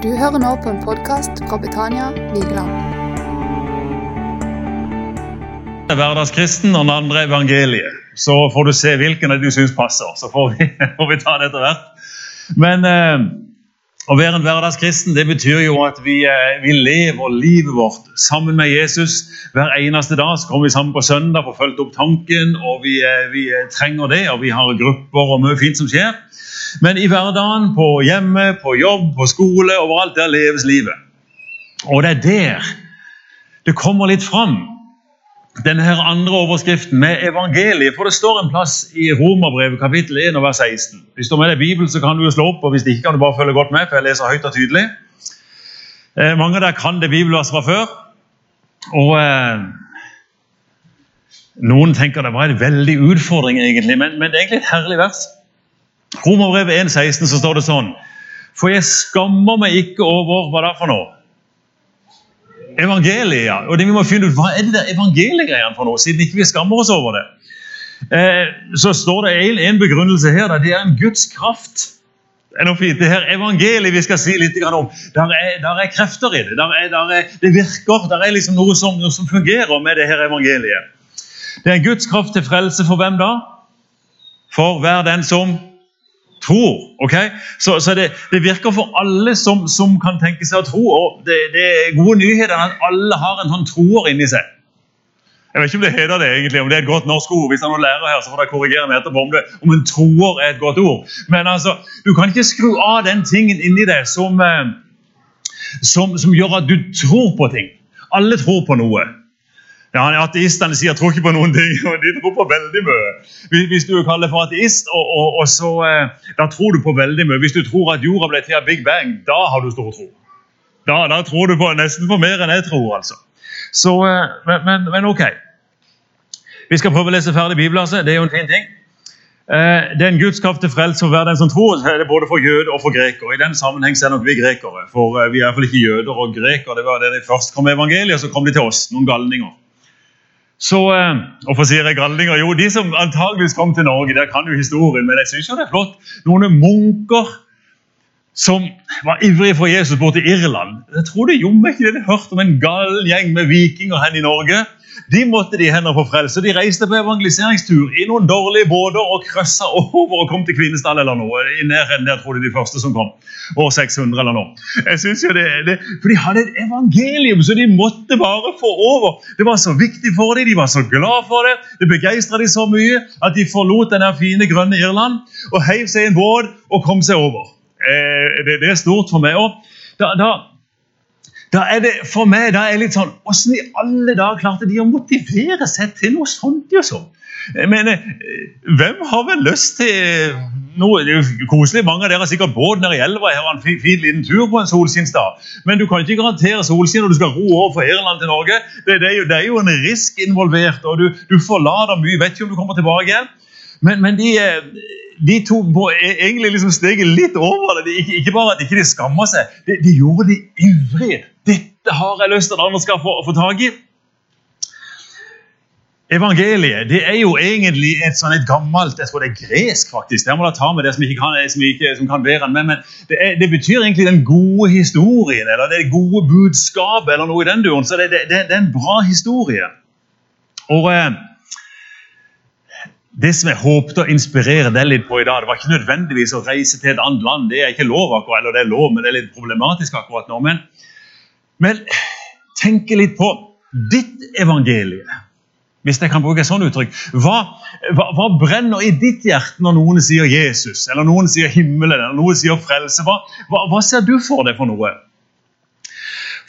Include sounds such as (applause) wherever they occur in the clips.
Du hører nå på en podkast fra Betania Vigeland. er hverdagskristen, og den andre evangeliet. Så får du se hvilken av du syns passer. Så får vi, (laughs) får vi ta det etter hvert. Men eh, å være en hverdagskristen det betyr jo at vi, eh, vi, lever livet vårt sammen med Jesus. Hver eneste dag så kommer vi sammen på søndag og får fulgt opp tanken, og vi, eh, vi trenger det. Og vi har grupper og mye fint som skjer. Men i hverdagen, på hjemme, på jobb, på skole, overalt, der leves livet. Og det er der det kommer litt fram denne her andre overskriften med evangeliet. For det står en plass i Romerbrevet kapittel 1 og vers 16. Hvis du har med deg Bibelen, så kan du jo slå opp, og hvis ikke kan du bare følge godt med, for jeg leser høyt og tydelig. Eh, mange av dere kan det bibelverset fra før. Og eh, noen tenker det var en veldig utfordring, egentlig, men, men, det er egentlig et herlig vers. Romerbrevet 1, 16 så står det sånn For jeg skammer meg ikke over hva det er for noe evangeliet. ja. Og det vi må finne ut, Hva er det der evangeliegreiene for noe, siden ikke vi skammer oss over det? Eh, så står det en, en begrunnelse her. Da, det er en Guds kraft. Det er noe fint. Det her evangeliet vi skal si litt om, der er, der er krefter i det. Der er, der er, det virker. Der er liksom noe som, noe som fungerer med det her evangeliet. Det er en Guds kraft til frelse for hvem da? For hver den som tror. ok? Så, så det, det, virker for alle som, som, kan tenke seg å tro. og Det, det er gode nyheter at alle har en sånn troer inni seg. Jeg vet ikke om det heter det egentlig, om det er et godt norsk ord. Hvis det er lærer her, så får dere korrigere meg etterpå om, det, om en troer er et godt ord. Men altså, du kan ikke skru av den tingen inni deg som, eh, som, som gjør at du tror på ting. Alle tror på noe. Ja, Ateistene sier 'tror ikke på noen ting', (laughs) og de tror på veldig mye. Hvis du kaller deg for ateist, og, og, og så, eh, da tror du på veldig mye. Hvis du tror at jorda ble til av Big Bang, da har du stor tro. Da, da tror du på nesten på mer enn jeg tror. altså. Så, eh, men, men, men, ok. Vi skal prøve å lese ferdig bibelverset. Det er jo en fin ting. Eh, det er en Guds kraft til frelse for hver den som tror. det er Både for jøder og for grekere. I den sammenheng er nok vi grekere. For vi er iallfall ikke jøder og grekere. Det var det de først kom med evangeliet, så kom de til oss, noen galninger. Så, eh, Hvorfor sier jeg grallinger? Jo, de som antageligvis kom til Norge, der kan jo historien, men jeg syns det er flott. Noen munker som var ivrige for Jesus bort i Irland. Jeg tror det jommen ikke det de hørte om en gal gjeng med vikinger hen i Norge de måtte de hender få frelse. De reiste på evangeliseringstur i noen dårlige båter og krøssa over og kom til Kvinesdal eller noe. i nærheten der tror de de første som kom. År 600 eller noe. Jeg synes jo det, det, For de hadde et evangelium, så de måtte bare få over. Det var så viktig for dem, de var så glad for det. Det begeistra de så mye at de forlot den fine, grønne Irland og heiv seg i en båt og kom seg over. Eh, det, det, er stort for meg. Og da, da da er det for meg da er det litt sånn Åssen i alle dager klarte de å motivere seg til noe sånt? Jeg mener, Hvem har vel lyst til noe det er jo koselig, Mange av dere har sikkert båt nede i elva her, en fin, fin liten tur på en solskinnsdag. Men du kan ikke garantere solskinn når du skal ro over fra Irland til Norge. Det, det, er, jo, det er, jo, en risk involvert, og du, du forlater mye. Vet ikke om du kommer tilbake igjen. Men, men de, de tok e, egentlig liksom steget litt over det. De, ikke, bare at de ikke skammer seg, de, de, gjorde det ivrig. Dette har jeg lyst til at andre skal få, få tak i. Evangeliet det er jo egentlig et, sånn et gammelt jeg tror det er gresk. faktisk. Det må da ta med det som ikke kan, som ikke, som kan være med, men det, er, det, betyr egentlig den gode historien, eller det gode budskapet, eller noe i den duren. Så det, det, det, er en bra historie. Og... Eh, det som jeg håpet å inspirere deg litt på i dag, det var ikke nødvendigvis å reise til et annet land. Det er ikke lov, akkurat, eller det er lov, men det er litt problematisk akkurat nå. Men, men tenk litt på ditt evangelie, hvis jeg kan bruke et sånt uttrykk. Hva, hva, hva, brenner i ditt hjerte når noen sier Jesus, eller noen sier himmelen, eller noen sier frelse? Hva, hva ser du for deg for noe?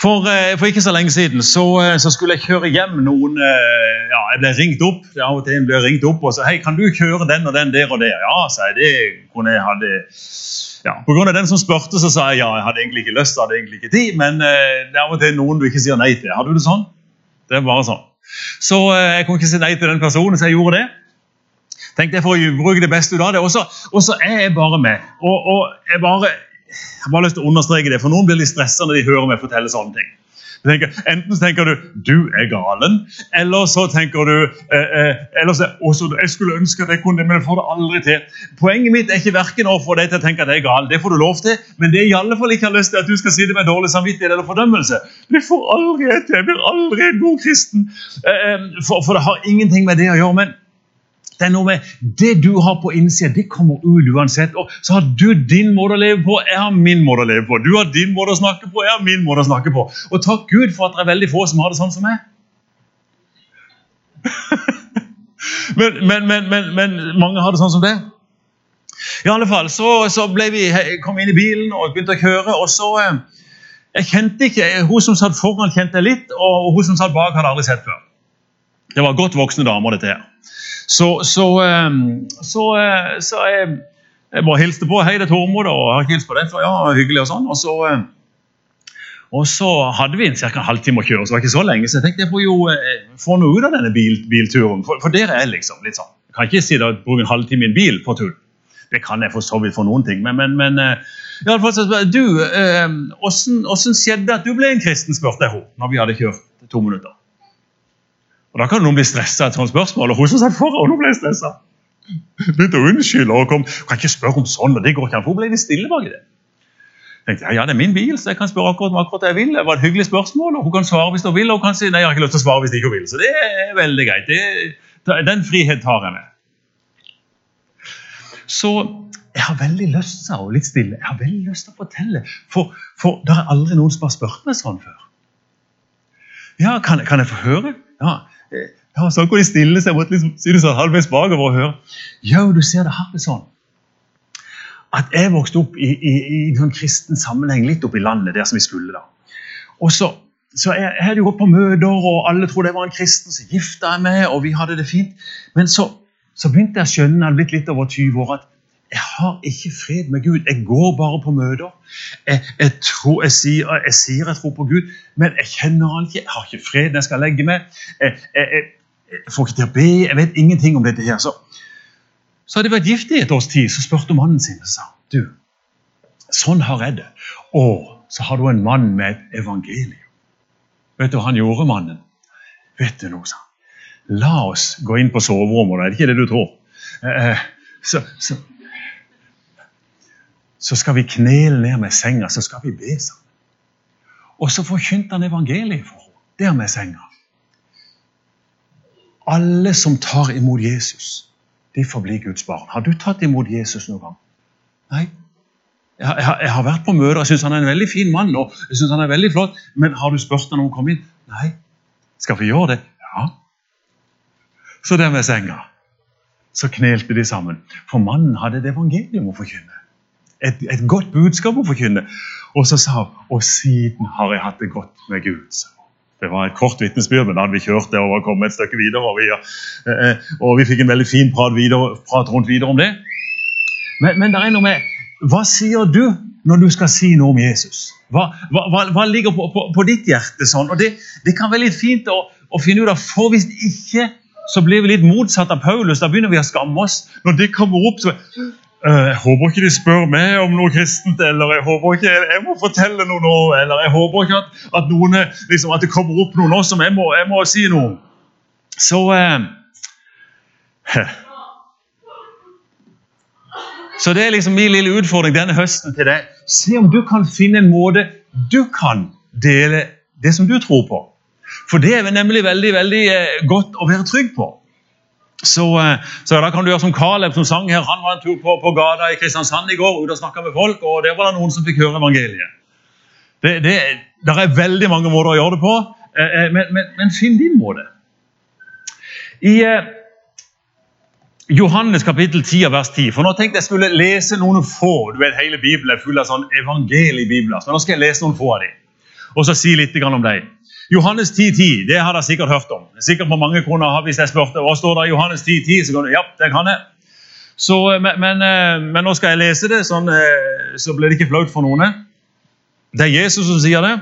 For, eh, for, ikke så lenge siden så, eh, så, skulle jeg kjøre hjem noen eh, ja, Jeg ble ringt opp. Av og til ble jeg ringt opp og sa hei, kan du kjøre den og den der og der. Ja, sa jeg. Det kunne jeg hadde ja, På grunn av den som spurte, så sa jeg ja. Jeg hadde egentlig ikke lyst, hadde egentlig ikke tid, men det er av og til noen du ikke sier nei til. Har du det sånn? Det er bare sånn. Så jeg kunne ikke si nei til den personen, så jeg gjorde det. Tenkte jeg for å bruke det beste ut av det. Og så er jeg bare med. Og, og jeg bare jeg har bare lyst til å understreke det, for Noen blir litt stressa når de hører meg fortelle sånne ting. Tenker, enten så tenker du 'du er galen', eller så tenker du eh, eh, eller så, også, 'jeg skulle ønske at jeg kunne det, men jeg får det aldri til'. Poenget mitt er ikke verken å få deg til å tenke at jeg er gal, det får du lov til, men det er i alle fall ikke har lyst til at du skal sitte med dårlig samvittighet eller fordømmelse. Det får aldri jeg til. Jeg blir aldri en god kristen. Eh, eh, for, for det har ingenting med det å gjøre. men det er noe med det du har på innsida, det kommer ut uansett. Og så har du din måte å leve på, jeg har min måte å leve på. Du har din måte å snakke på, jeg har min måte å snakke på. Og takk Gud for at det er veldig få som har det sånn som meg. (laughs) men, men, men, men, mange har det sånn som det. I alle fall, så, så vi, kom vi inn i bilen og begynte å kjøre. og så... Eh, jeg kjente ikke, Hun som satt foran, kjente jeg litt, og hun som satt bak, hadde aldri sett før. Det var godt voksne damer, dette her. Så, så, ehm, så, eh, så jeg, jeg, bare hilste på. 'Hei, det er Tormod.' Og har ikke hilst på deg før. Ja, hyggelig og sånn. Og så, eh, og så hadde vi en ca. halvtime å kjøre, så det var ikke så lenge. Så jeg tenkte jeg får jo eh, få noe ut av denne bil, bilturen. For, for dere er liksom litt sånn. Jeg kan ikke si da bruke en halvtime i en bil på tull. Det kan jeg for så vidt for noen ting. Men, men, men så, du, åssen skjedde det at du ble en kristen, spurte jeg henne når vi hadde kjørt to minutter. Og Da kan noen bli stressa av et sånt spørsmål, og hun som satt foran, hun ble stressa. Begynte å unnskylde og kom, kan ikke spørre om sånn, og det går ikke an. Hun ble litt stille bak i det. Jeg tenkte, ja, ja, det er min bil, så jeg kan spørre akkurat om akkurat jeg vil. Det var et hyggelig spørsmål, og Hun kan svare hvis hun vil, og hun kan si nei, jeg har ikke lyst til å svare hvis ikke hun vil. Så det er veldig greit. Det, den frihet tar jeg med. Så jeg har veldig lyst sa hun litt stille, jeg har veldig lyst til å fortelle, for, for det er aldri noen som har spurt meg sånn før. Ja, kan, kan jeg få høre? Ja, ja, så kunne de stille seg. mot liksom si det halvveis bakover og høre. Jo, du ser det her er sånn at jeg vokste opp i, i, i en sånn kristen sammenheng litt oppe i landet, der som vi skulle. da. Og så, så jeg, jeg, hadde jo gått på møter, og alle trodde jeg var en kristen. Så gifta jeg meg, og vi hadde det fint. Men så, så begynte jeg å skjønne, jeg hadde blitt litt over 20 år, at jeg har ikke fred med Gud. Jeg går bare på møter. Jeg, jeg, tror, jeg, sier, jeg, sier, jeg tror på Gud, men jeg kjenner han ikke. Jeg har ikke fred når jeg skal legge meg. Jeg, får ikke til å be. Jeg vet ingenting om dette her. Så, så hadde jeg vært gift i et års tid. Så spurte mannen sin og sa du, sånn har jeg det. Og så har du en mann med et evangelium. Vet du hva han gjorde, mannen? Vet du noe, sa han. La oss gå inn på soverommet. Det er ikke det du tror. Eh, eh så, så, så skal vi knele ned med senga, så skal vi be sammen. Og så forkynte han evangeliet for henne, der med senga. Alle som tar imot Jesus, de får bli Guds barn. Har du tatt imot Jesus noen gang? Nei. Jeg, jeg, jeg har vært på møter og syns han er en veldig fin mann. og jeg synes han er veldig flott, Men har du spurt ham om å komme inn? Nei. Skal vi gjøre det? Ja. Så der med senga så knelte de sammen. For mannen hadde et evangelium å forkynne et, et godt budskap å forkynne. Og så sa hun og siden har jeg hatt det godt med Gud. Det var et kort vitnesbyrd, men da hadde vi kjørt det og kommet et stykke videre. Og vi, eh, eh, og vi fikk en veldig fin prat, videre, prat rundt videre om det. Men, men det er noe med Hva sier du når du skal si noe om Jesus? Hva, hva, hva ligger på, på, på, ditt hjerte sånn? Og det, det, kan være litt fint å, å finne ut av, for hvis ikke så blir vi litt motsatt av Paulus. Da begynner vi å skamme oss. Når det kommer opp, så jeg håper ikke de spør meg om noe kristent, eller jeg håper ikke jeg må fortelle noe nå, eller jeg håper ikke at, at, noen, liksom, at det kommer opp noe nå som jeg må, jeg må si noe. Så eh, (laughs) Så det er liksom min lille utfordring denne høsten til deg. Se om du kan finne en måte du kan dele det som du tror på. For det er nemlig veldig, veldig eh, godt å være trygg på. Så, eh, så, da kan du gjøre som Caleb som sang her. Han var en tur på, på gata i Kristiansand i går ute og snakka med folk, og der var det noen som fikk høre evangeliet. Det, det, er veldig mange måter å gjøre det på, eh, eh, men, men, men finn din måte. I Johannes kapittel 10 vers 10 for Nå tenkte jeg skulle lese noen få. du vet Hele Bibelen er full av sånn evangeliebibler. Så nå skal jeg lese noen få av dem, og så si litt om dem. Johannes 10,10, 10, det har dere sikkert hørt om. Sikkert på mange kroner Hvis jeg spurte hva står det i Johannes 10,10, 10, så kan du ja, det kan jeg. Så, eh, men, men, eh, men, nå skal jeg lese det, sånn, eh, så blir det ikke flaut for noen. Det er Jesus som sier det,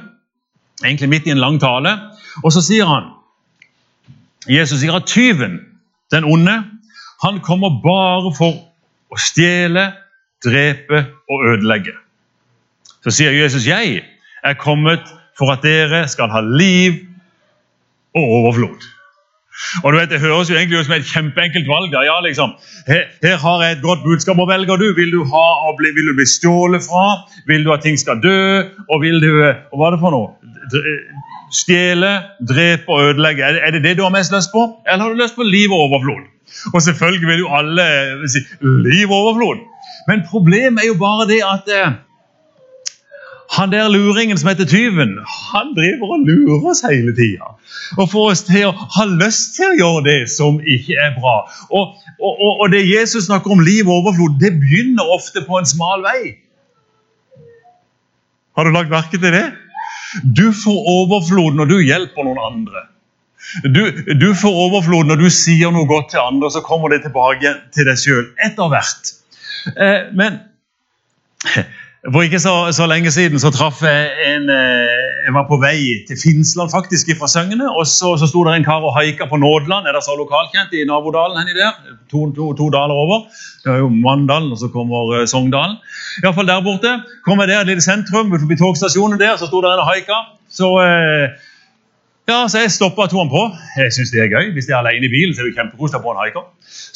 egentlig midt i en lang tale. Og så sier han Jesus sier at tyven, den onde, han kommer bare for å stjele, drepe og ødelegge. Så sier Jesus, 'Jeg er kommet for at dere skal ha liv og overflod. Og du vet, Det høres jo egentlig ut som et kjempeenkelt valg. ja liksom, her, her, har jeg et godt budskap. Hva velger du? Vil du, ha, bli, vil du bli stjålet fra? Vil du at ting skal dø? Og vil du og Hva er det for noe? Stjele, drepe og ødelegge. Er er det det du har mest lyst på? Eller har du lyst på liv og overflod? Og selvfølgelig vil jo alle si liv og overflod. Men problemet er jo bare det at eh, han der luringen som heter tyven, han driver og lurer oss hele tida. Og får oss til å ha lyst til å gjøre det som ikke er bra. Og, og, og, og det Jesus snakker om liv og overflod, det begynner ofte på en smal vei. Har du lagt merke til det? Du får overflod når du hjelper noen andre. Du, du får overflod når du sier noe godt til andre, så kommer det tilbake til deg sjøl etter hvert. Eh, men for ikke så, så, lenge siden så traff jeg en eh, Jeg var på vei til Finnsland, faktisk, fra Søgne. Og så, så sto det en kar og haika på Nådland, er det så lokalkjent, i nabodalen henne der. To, to, to daler over. Det er jo Mandalen, og så kommer uh, Sogndalen. Iallfall der borte. Kom jeg der, et lite sentrum, forbi togstasjonen der, så sto det en og haika. Så uh, ja, så Jeg stoppa og han på. Jeg syns det er gøy. Hvis jeg er alene i bilen, så er det kjempekoselig på en haiker.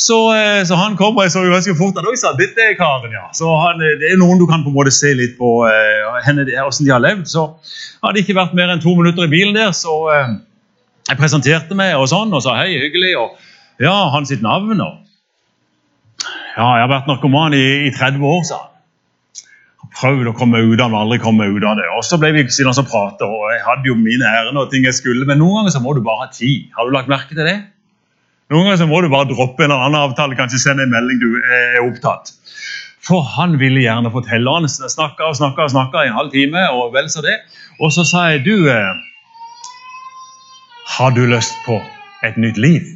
Så, eh, så, han kom, og jeg så jo ganske fort at sa, dette er karen, ja. Så han, eh, Det er noen du kan på en måte se litt på hvordan de har levd. Så hadde ikke vært mer enn to minutter i bilen der, så jeg presenterte meg og sånn, og sa hei, hyggelig. Og ja, han sitt navn og Ja, jeg har vært narkoman i, i 30 år, sa han prøvd å komme ut av det, aldri komme ut av det. Og så ble vi siden så prate, og Jeg hadde jo mine ærender og ting jeg skulle, men noen ganger så må du bare ha tid. Har du lagt merke til det? Noen ganger så må du bare droppe en eller annen avtale, kanskje sende en melding du er opptatt. For han ville gjerne fortelle. Han snakka og snakka og snakka i en halv time. Og vel så det. Og så sa jeg, du eh, Har du lyst på et nytt liv?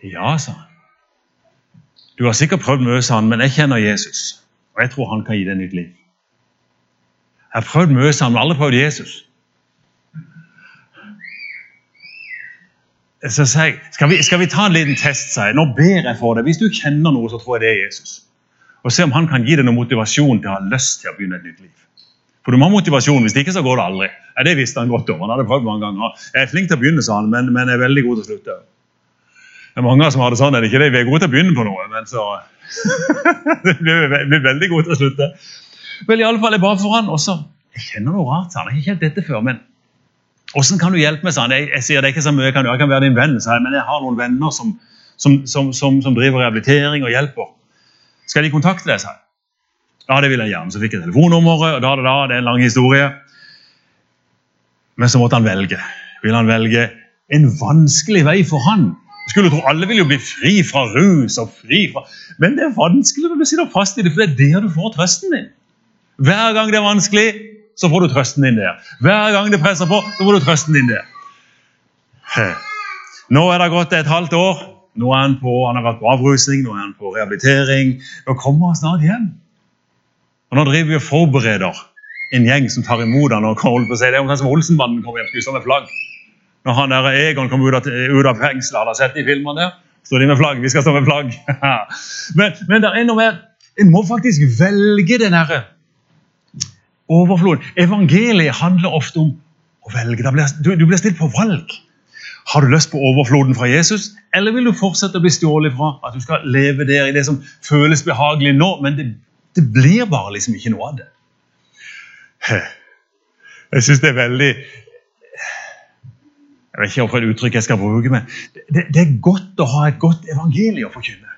Ja, sa han. Du har sikkert prøvd mye, sa han, men jeg kjenner Jesus. Og jeg tror han kan gi deg nytt liv. Jeg har prøvd mye, sa han, men aldri prøvd Jesus. Så jeg, skal vi, skal vi ta en liten test, Sier. Nå ber jeg for deg. Hvis du kjenner noe, så tror jeg det er Jesus. Og se om han kan gi deg noe motivasjon til å ha lyst til å begynne et nytt liv. For du må ha motivasjon, hvis ikke så går det aldri. Ja, det visste han godt om. Han hadde prøvd mange ganger. Jeg er flink til å begynne, sa han, men, men jeg er veldig god til å slutte. Det er mange som har det sånn. er det ikke det? Vi er gode til å begynne på noe, men så (laughs) Vi blir veldig gode til å slutte. Vel, i alle fall, jeg ba for han, også. Jeg kjenner noe rart, sa han. Jeg har ikke kjent dette før, men åssen kan du hjelpe meg? sa han. Jeg, jeg sier det er ikke så mye jeg kan gjøre, jeg kan være din venn, sa jeg, men jeg har noen venner som, som, som, som driver rehabilitering og hjelper. Skal de kontakte deg, sa jeg. Ja, det vil jeg gjerne. Så fikk jeg telefonnummeret, og da, da, da, det er en lang historie. Men så måtte han velge. Vil han velge en vanskelig vei for han? Skulle tro Alle vil jo bli fri fra rus og fri fra Men det er vanskelig når du sitter fast i det, for det er der du får trøsten din. Hver gang det er vanskelig, så får du trøsten din der. Hver gang det presser på, så får du trøsten din der. Nå er det gått et halvt år. Nå er Han på, han har vært på avrusning, nå er han på rehabilitering. Nå kommer han snart hjem. Og Nå driver vi og forbereder en gjeng som tar imot han og holder på å si, Det er omtrent som Olsenbanden kommer hjem og med flagg. Når han der Egon kom ut av, ut av fengselet, har sett de filmene? Står de med flagg? Vi skal stå med flagg. (laughs) men, men det er noe mer En må faktisk velge den herre overfloden. Evangeliet handler ofte om å velge. Du, du, blir stilt på valg. Har du lyst på overfloden fra Jesus, eller vil du fortsette å bli stjålet fra? At du skal leve der i det som føles behagelig nå, men det, det blir bare liksom ikke noe av det. Jeg syns det er veldig jeg vet ikke hvilket et uttrykk jeg skal bruke, men det, det, er godt å ha et godt evangelium å forkynne.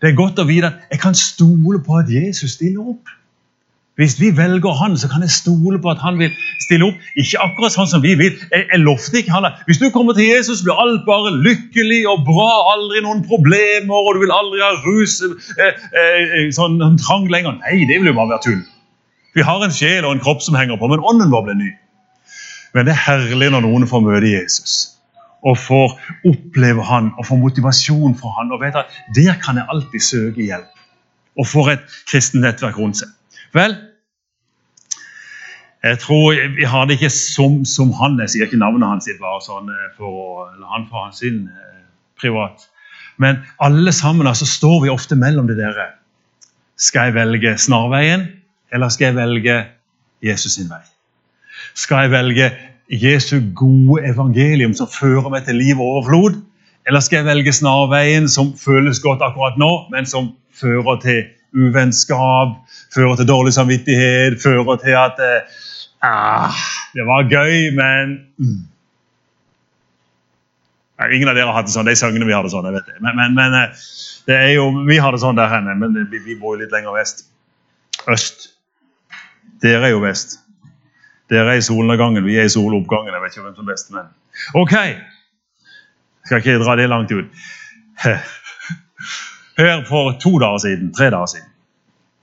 Det er godt å vite at jeg kan stole på at Jesus stiller opp. Hvis vi velger han, så kan jeg stole på at han vil stille opp. Ikke akkurat sånn som vi vil. Jeg, jeg lovte ikke han Hvis du kommer til Jesus, blir alt bare lykkelig og bra, aldri noen problemer, og du vil aldri ha rus, eh, eh, sånn trang lenger. Nei, det vil jo bare være tull. Vi har en sjel og en kropp som henger på, men ånden vår ble ny. Men det er herlig når noen får møte Jesus og får oppleve han og får motivasjon fra han og vet at der kan jeg alltid søke hjelp. Og får et kristent nettverk rundt seg. Vel, jeg tror Vi har det ikke som, som han. Jeg sier ikke navnet hans bare sånn eh, for å la han få hans sin eh, privat. Men alle sammen altså, står vi ofte mellom det dere. Skal jeg velge snarveien, eller skal jeg velge Jesus sin vei? Skal jeg velge Jesu gode evangelium som fører meg til liv og overflod? Eller skal jeg velge snarveien som føles godt akkurat nå, men som fører til uvennskap, fører til dårlig samvittighet, fører til at eh, ah, Det var gøy, men mm. Ingen av dere har hatt det sånn. De sangene vi hadde sånn. jeg vet det. Men, men, men eh, det er jo, vi har det sånn der henne, men vi bor jo litt lenger vest. Øst. Dere er jo vest. Dere er i solnedgangen, vi er i soloppgangen. Jeg vet ikke hvem som er best, men OK! Skal ikke dra det langt ut. (laughs) Her for to dager siden, tre dager siden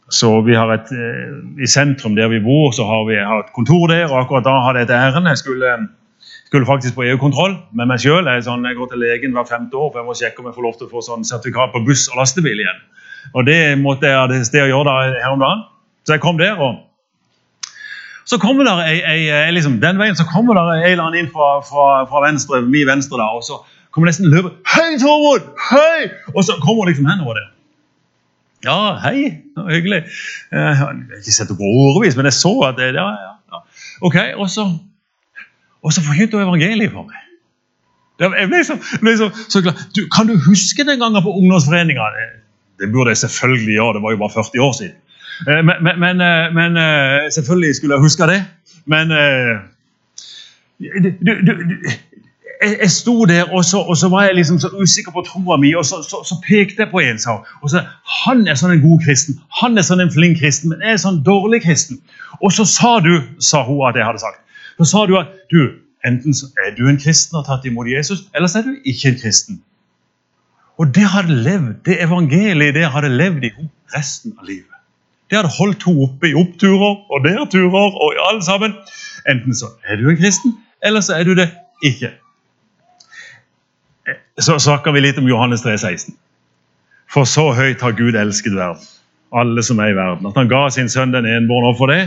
så vi har et, eh, I sentrum der vi bor, så har vi har et kontor der. og Akkurat da hadde jeg et ærend. Jeg skulle, skulle, faktisk på EU-kontroll med meg sjøl. Jeg, sånn, jeg, går til legen hvert femte år for jeg må sjekke om jeg får lov til å få sånn sertifikat på buss og lastebil igjen. Og Det måtte jeg ha sted å gjøre da her om dagen. Så jeg kom der. og så kommer der ei, ei, liksom, Den veien så kommer der ei eller annen inn fra, fra, fra venstre, min venstre. da, og så kommer nesten løper. 'Hei, Tormod! Hei!' Og så kommer hun liksom henover det. Ja, hei. Hyggelig. Jeg har ikke sett henne på årevis, men jeg så at det, ja, ja, ja. Ok, Og så, og så forkynte hun evangeliet for meg. Jeg ble så, ble så, så glad. Du, kan du huske den gangen på ungdomsforeninga? Det burde jeg selvfølgelig gjøre, det var jo bare 40 år siden. Eh, men, men, men, eh, eh, selvfølgelig skulle jeg huske det. Men du, du, du, jeg sto der, og så, og så, var jeg liksom så usikker på troa mi. og så, så, så, pekte jeg på en Sa, og så, Han er sånn en god kristen, han er sånn en flink kristen, men jeg er sånn dårlig kristen. Og så sa du, sa hun at jeg hadde sagt, så sa du at du, enten er du en kristen og tatt imot Jesus, eller så er du ikke en kristen. Og det hadde levd, det evangeliet det hadde levd i henne resten av livet. Det hadde holdt henne oppe i oppturer og nedturer og i alle sammen. Enten så er du en kristen, eller så er du det ikke så snakker vi litt om Johannes 3, 16. For så høyt har Gud elsket verden, alle som er i verden, at han ga sin sønn den enbårne for det,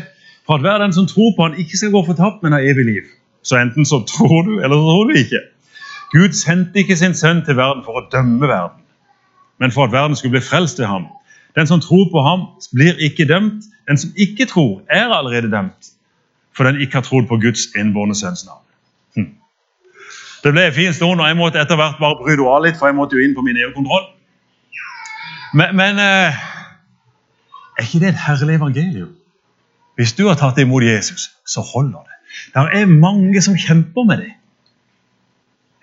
for at hver den som tror på han ikke skal gå fortapt, men ha evig liv. Så enten så tror du, eller så tror du ikke. Gud sendte ikke sin sønn til verden for å dømme verden, men for at verden skulle bli frelst ved ham. Den som tror på ham, blir ikke dømt. Den som ikke tror, er allerede dømt, for den ikke har trodd på Guds innbårne sønns navn. Det ble en fin stund, og jeg måtte etter hvert bare bryte av litt, for jeg måtte jo inn på min EU-kontroll. Men, men eh, er ikke det et herlig evangelium? Hvis du har tatt imot Jesus, så holder det. Det er mange som kjemper med det.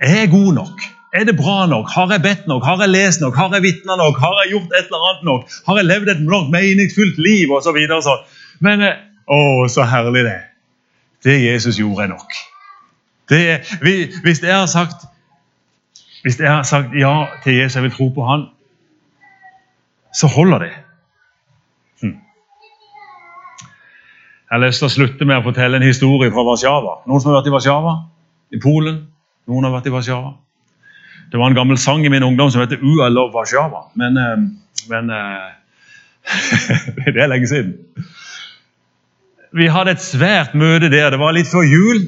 Jeg Er god nok? Er det bra nok? Har jeg bedt nok? Har jeg lest nok? Har jeg vitna nok? Har jeg gjort et eller annet nok? Har jeg levd et nok meningsfullt liv? Og så videre, så. Men eh, å, så herlig det Det Jesus gjorde, er nok. Det, hvis jeg har sagt hvis jeg har sagt ja til Jesus, jeg vil tro på han, så holder det. Hm. Jeg har lyst til å slutte med å fortelle en historie fra Warszawa. Noen som har vært i Warszawa? I Polen? Noen har vært i Warszawa? Det var en gammel sang i min ungdom som heter 'U I love Warszawa'. Men, eh, men eh, (laughs) Det er lenge siden. Vi hadde et svært møte der. Det var litt før jul.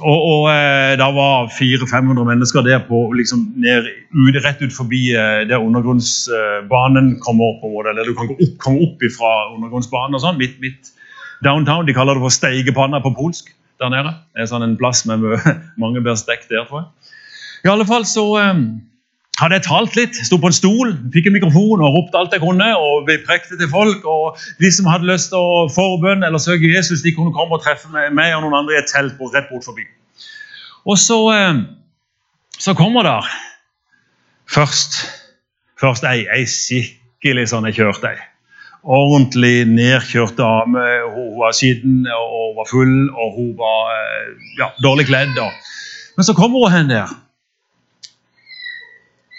Og, og eh, Det var 400-500 mennesker der på, liksom, ned, ut, rett ut forbi der undergrunnsbanen kommer. opp. eller Du kan gå opp, komme opp fra undergrunnsbanen og sånn, midt, midt downtown. De kaller det for Steigepanna på polsk der nede. Det er sånn en plass med (laughs) mange blir stekt der, tror jeg. I alle fall så eh, hadde jeg talt litt, sto på en stol, fikk en mikrofon og ropte alt jeg kunne. og vi prekte til folk, og De som hadde lyst til å forbønne eller søke Jesus, de kunne komme og treffe meg og noen andre i et telt rett bort forbi. Og så, eh, så kommer der først, først ei, ei skikkelig sånn jeg kjørte ei. Ordentlig nedkjørt dame. Hun var skitten og var full, og hun var eh, ja, dårlig kledd. Men så kommer hun hen der.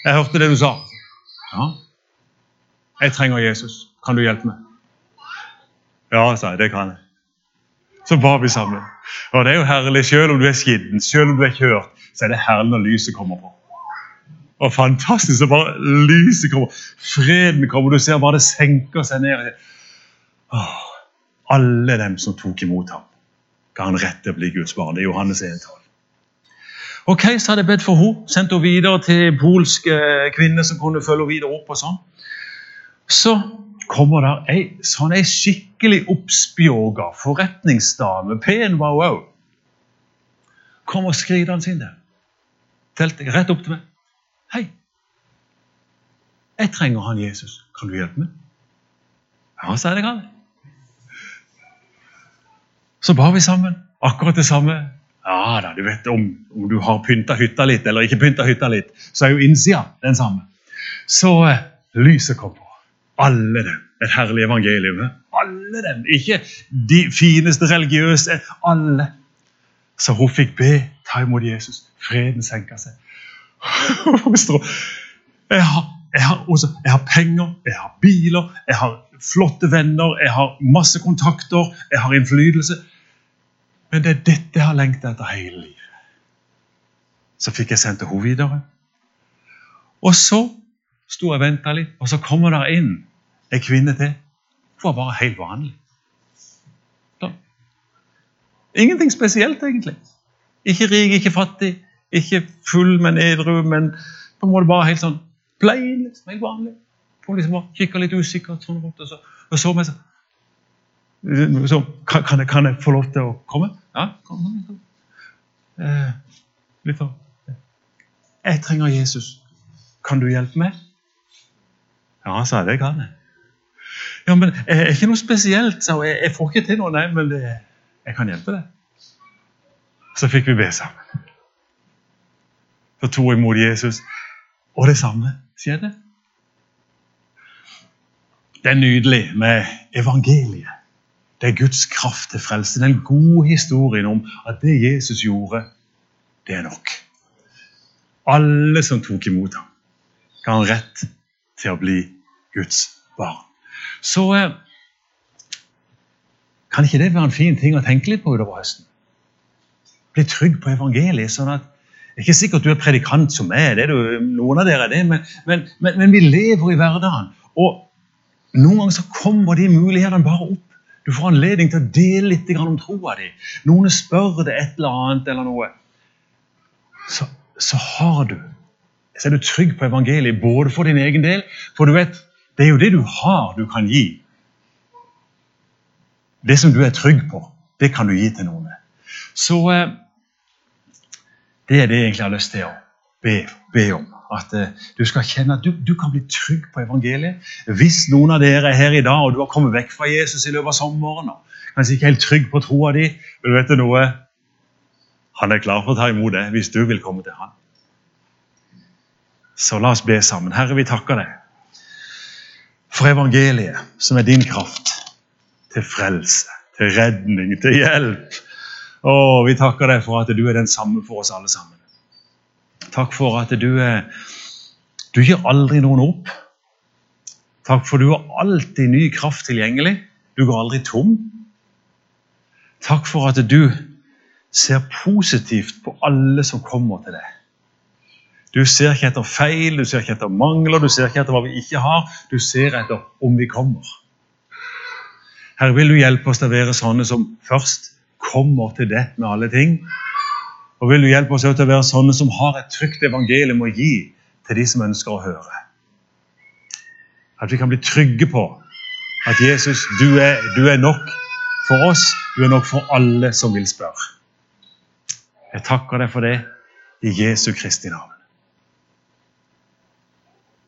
Jeg hørte det du sa. Ja. Jeg trenger Jesus. Kan du hjelpe meg? Ja, sa jeg. Det kan jeg. Så ba vi sammen. Og det er jo herlig. Selv om du er skitten, selv om du er kjørt, så er det herlig når lyset kommer på. Og fantastisk så bare lyset kommer. Freden kommer. Du ser bare det senker seg ned. Åh, alle dem som tok imot ham, ga han rett til å bli Guds barn. Det er Johannes 1,12. Ok, Så hadde jeg bedt for henne, sendt henne videre til polske kvinner som kunne følge henne videre opp. og sånn. Så kommer der ei sånn ei skikkelig oppspjåga forretningsdame, pen var hun òg. Kommer skridende inn der. Telte rett opp til meg. 'Hei, jeg trenger han Jesus. Kan du hjelpe meg?' Ja, sa jeg kan. Så ba vi sammen. Akkurat det samme. Ja da, du vet om, om du har pynta hytta litt eller ikke pynta hytta litt, så er jo innsida den samme. Så eh, lyset kom på. Alle dem. Et herlig evangelium. eh? Alle dem. Ikke de fineste religiøse. Alle. Så hun fikk be, ta imot Jesus. Freden senka seg. (laughs) Jeg har, jeg, har også, jeg har penger, jeg har biler, jeg har flotte venner, jeg har masse kontakter, jeg har innflytelse. Men det er dette jeg har lengta etter hele livet. Så fikk jeg sendt henne videre. Og så sto jeg og venta litt, og så kommer der inn ei kvinne til. Hun var bare helt vanlig. Da. Ingenting spesielt, egentlig. Ikke rik, ikke fattig, ikke full, men edru, men på en måte bare helt sånn plain, liksom, helt vanlig. Hun liksom bare kikka litt usikkert sånn rundt, og så, og så meg sånn så, kan, jeg, kan jeg få lov til å komme? Ja, kom. kom. Eh, litt sånn Jeg trenger Jesus. Kan du hjelpe meg? Ja, sa jeg. Det kan jeg. Ja, men jeg er ikke noe spesielt, sa hun. Jeg, jeg får ikke til noe, nei, men det, jeg kan hjelpe deg. Så fikk vi be sammen. Så tok jeg imot Jesus, og det samme skjedde. Det er nydelig med evangeliet. Det er Guds kraft til frelse. Den gode historien om at det Jesus gjorde, det er nok. Alle som tok imot ham, ga han rett til å bli Guds barn. Så eh, kan ikke det være en fin ting å tenke litt på utover høsten? Bli trygg på evangeliet. sånn at det er ikke sikkert du er predikant som meg, det er du, noen av dere er det, men, men, men, men vi lever i hverdagen. Og noen ganger så kommer de mulighetene bare opp. Du får anledning til å dele litt om troa di. Noen spør deg et eller annet eller noe. Så, så har du så er du trygg på evangeliet, både for din egen del For du vet, det er jo det du har, du kan gi. Det som du er trygg på, det kan du gi til noen. Så eh, det er det jeg egentlig har lyst til å be, be om. At eh, du skal kjenne at du, du, kan bli trygg på evangeliet. Hvis noen av dere er her i dag og du har kommet vekk fra Jesus i løpet av sommeren og kanskje ikke helt trygg på troa di, men vet du noe? Han er klar for å ta imot det hvis du vil komme til han. Så la oss be sammen. Herre, vi takker deg for evangeliet, som er din kraft til frelse, til redning, til hjelp. Å, vi takker deg for at du er den samme for oss alle sammen. Takk for at du, er, du gir aldri noen opp. Takk for du har alltid ny kraft tilgjengelig. Du går aldri tom. Takk for at du ser positivt på alle som kommer til deg. Du ser ikke etter feil, du ser ikke etter mangler, du ser ikke etter hva vi ikke har. Du ser etter om vi kommer. Herre, vil du hjelpe oss til å være sånne som først kommer til det med alle ting? Og vil du hjelpe oss til å være sånne som har et trygt evangelium å gi til de som ønsker å høre? At vi kan bli trygge på at Jesus, du er, du er nok for oss. Du er nok for alle som vil spørre. Jeg takker deg for det i Jesu Kristi navn.